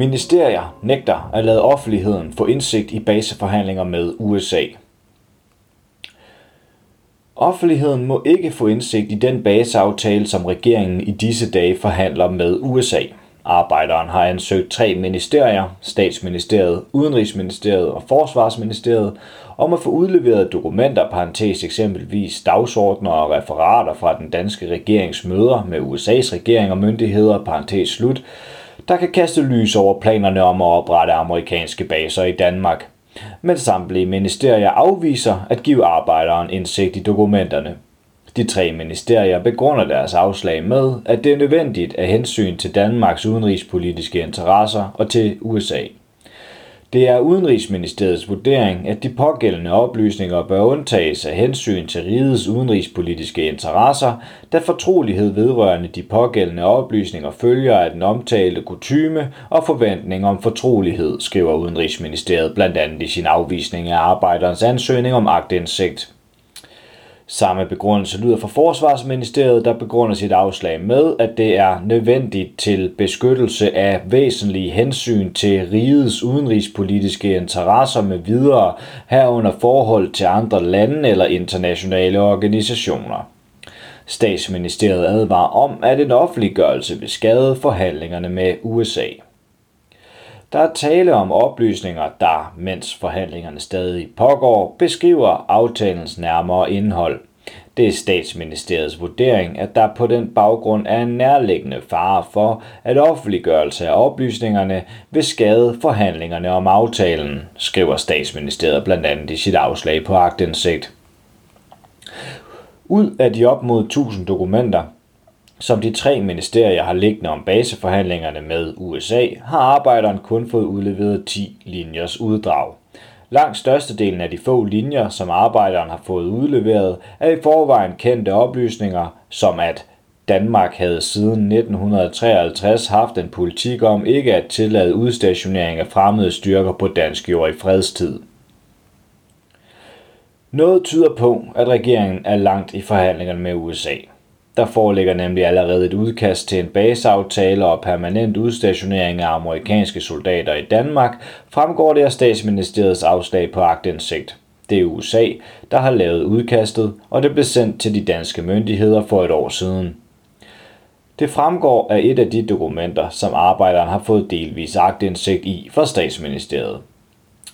Ministerier nægter at lade offentligheden få indsigt i baseforhandlinger med USA. Offentligheden må ikke få indsigt i den baseaftale, som regeringen i disse dage forhandler med USA. Arbejderen har ansøgt tre ministerier, statsministeriet, udenrigsministeriet og forsvarsministeriet, om at få udleveret dokumenter, parentes eksempelvis dagsordner og referater fra den danske regerings møder med USA's regering og myndigheder, parentes slut, der kan kaste lys over planerne om at oprette amerikanske baser i Danmark. Men samtlige ministerier afviser at give arbejderen indsigt i dokumenterne. De tre ministerier begrunder deres afslag med, at det er nødvendigt af hensyn til Danmarks udenrigspolitiske interesser og til USA. Det er Udenrigsministeriets vurdering, at de pågældende oplysninger bør undtages af hensyn til rigets udenrigspolitiske interesser, da fortrolighed vedrørende de pågældende oplysninger følger af den omtalte kutyme og forventning om fortrolighed, skriver Udenrigsministeriet blandt andet i sin afvisning af arbejderens ansøgning om agtindsigt. Samme begrundelse lyder fra Forsvarsministeriet, der begrunder sit afslag med, at det er nødvendigt til beskyttelse af væsentlige hensyn til rigets udenrigspolitiske interesser med videre herunder forhold til andre lande eller internationale organisationer. Statsministeriet advarer om, at en offentliggørelse vil skade forhandlingerne med USA. Der er tale om oplysninger, der, mens forhandlingerne stadig pågår, beskriver aftalens nærmere indhold. Det er statsministeriets vurdering, at der på den baggrund er en nærliggende fare for, at offentliggørelse af oplysningerne vil skade forhandlingerne om aftalen, skriver statsministeriet blandt andet i sit afslag på agtindsigt. Ud af de op mod 1000 dokumenter, som de tre ministerier har liggende om baseforhandlingerne med USA, har arbejderen kun fået udleveret 10 linjers uddrag. Langt størstedelen af de få linjer, som arbejderen har fået udleveret, er i forvejen kendte oplysninger, som at Danmark havde siden 1953 haft en politik om ikke at tillade udstationering af fremmede styrker på dansk jord i fredstid. Noget tyder på, at regeringen er langt i forhandlingerne med USA. Der foreligger nemlig allerede et udkast til en baseaftale og permanent udstationering af amerikanske soldater i Danmark, fremgår det af statsministeriets afslag på agtindsigt. Det er USA, der har lavet udkastet, og det blev sendt til de danske myndigheder for et år siden. Det fremgår af et af de dokumenter, som arbejderen har fået delvis agtindsigt i fra statsministeriet.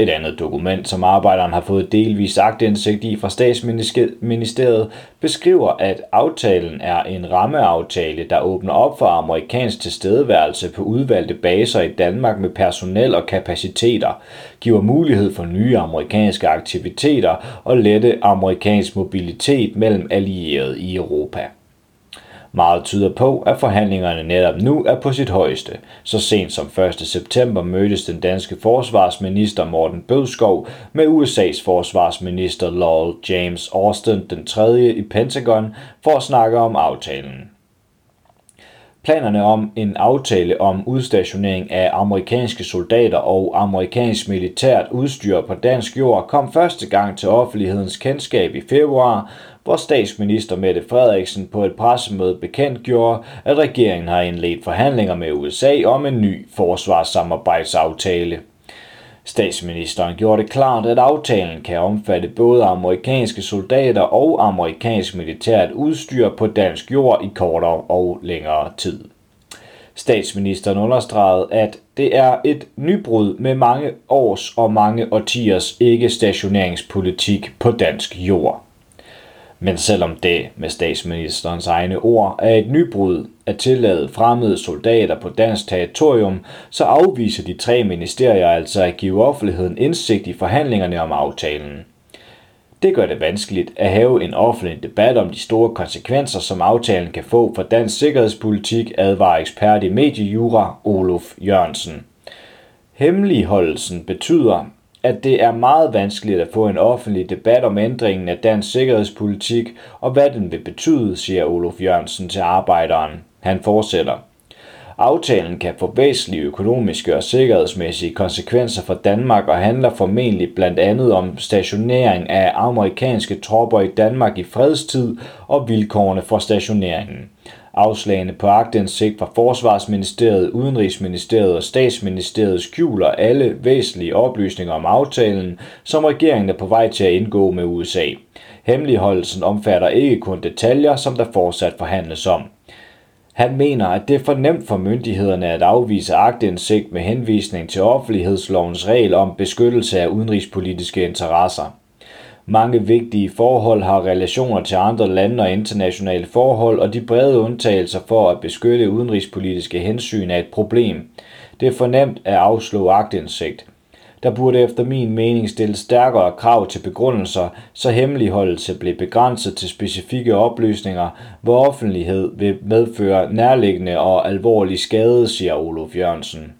Et andet dokument, som arbejderen har fået delvis agtindsigt i fra statsministeriet, beskriver, at aftalen er en rammeaftale, der åbner op for amerikansk tilstedeværelse på udvalgte baser i Danmark med personel og kapaciteter, giver mulighed for nye amerikanske aktiviteter og lette amerikansk mobilitet mellem allierede i Europa. Meget tyder på, at forhandlingerne netop nu er på sit højeste. Så sent som 1. september mødtes den danske forsvarsminister Morten Bødskov med USA's forsvarsminister Lowell James Austin den 3. i Pentagon for at snakke om aftalen. Planerne om en aftale om udstationering af amerikanske soldater og amerikansk militært udstyr på dansk jord kom første gang til offentlighedens kendskab i februar, hvor statsminister Mette Frederiksen på et pressemøde bekendtgjorde, at regeringen har indledt forhandlinger med USA om en ny forsvarssamarbejdsaftale. Statsministeren gjorde det klart, at aftalen kan omfatte både amerikanske soldater og amerikansk militært udstyr på dansk jord i kortere og længere tid. Statsministeren understregede, at det er et nybrud med mange års og mange årtiers ikke-stationeringspolitik på dansk jord. Men selvom det med statsministerens egne ord er et nybrud at tillade fremmede soldater på dansk territorium, så afviser de tre ministerier altså at give offentligheden indsigt i forhandlingerne om aftalen. Det gør det vanskeligt at have en offentlig debat om de store konsekvenser, som aftalen kan få for dansk sikkerhedspolitik, advarer ekspert i mediejura Olof Jørgensen. Hemmeligholdelsen betyder, at det er meget vanskeligt at få en offentlig debat om ændringen af dansk sikkerhedspolitik og hvad den vil betyde, siger Olof Jørgensen til arbejderen. Han fortsætter. Aftalen kan få væsentlige økonomiske og sikkerhedsmæssige konsekvenser for Danmark og handler formentlig blandt andet om stationering af amerikanske tropper i Danmark i fredstid og vilkårene for stationeringen. Afslagene på agtindsigt fra Forsvarsministeriet, Udenrigsministeriet og Statsministeriet skjuler alle væsentlige oplysninger om aftalen, som regeringen er på vej til at indgå med USA. Hemmeligholdelsen omfatter ikke kun detaljer, som der fortsat forhandles om. Han mener, at det er for nemt for myndighederne at afvise agtindsigt med henvisning til offentlighedslovens regel om beskyttelse af udenrigspolitiske interesser. Mange vigtige forhold har relationer til andre lande og internationale forhold, og de brede undtagelser for at beskytte udenrigspolitiske hensyn er et problem. Det er fornemt at afslå agtindsigt. Der burde efter min mening stilles stærkere krav til begrundelser, så hemmeligholdelse blev begrænset til specifikke oplysninger, hvor offentlighed vil medføre nærliggende og alvorlig skade, siger Olof Jørgensen.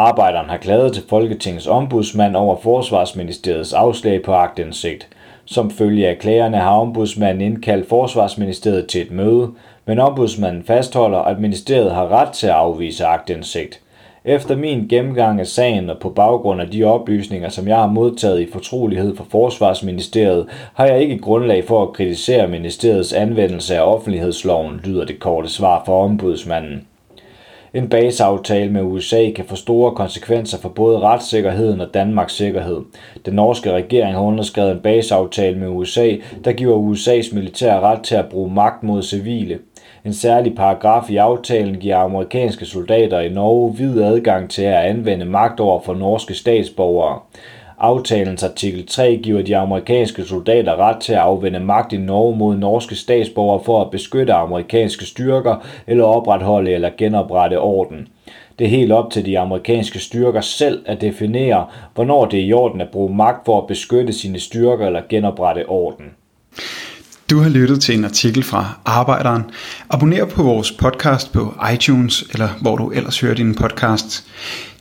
Arbejderen har klaget til Folketingets ombudsmand over Forsvarsministeriets afslag på agtindsigt. Som følge af klagerne har ombudsmanden indkaldt Forsvarsministeriet til et møde, men ombudsmanden fastholder, at ministeriet har ret til at afvise agtindsigt. Efter min gennemgang af sagen og på baggrund af de oplysninger, som jeg har modtaget i fortrolighed fra Forsvarsministeriet, har jeg ikke grundlag for at kritisere ministeriets anvendelse af offentlighedsloven, lyder det korte svar fra ombudsmanden. En baseaftale med USA kan få store konsekvenser for både retssikkerheden og Danmarks sikkerhed. Den norske regering har underskrevet en baseaftale med USA, der giver USA's militær ret til at bruge magt mod civile. En særlig paragraf i aftalen giver amerikanske soldater i Norge vid adgang til at anvende magt over for norske statsborgere. Aftalens artikel 3 giver de amerikanske soldater ret til at afvende magt i Norge mod norske statsborgere for at beskytte amerikanske styrker eller opretholde eller genoprette orden. Det er helt op til de amerikanske styrker selv at definere, hvornår det er i orden at bruge magt for at beskytte sine styrker eller genoprette orden. Du har lyttet til en artikel fra Arbejderen. Abonner på vores podcast på iTunes, eller hvor du ellers hører din podcast.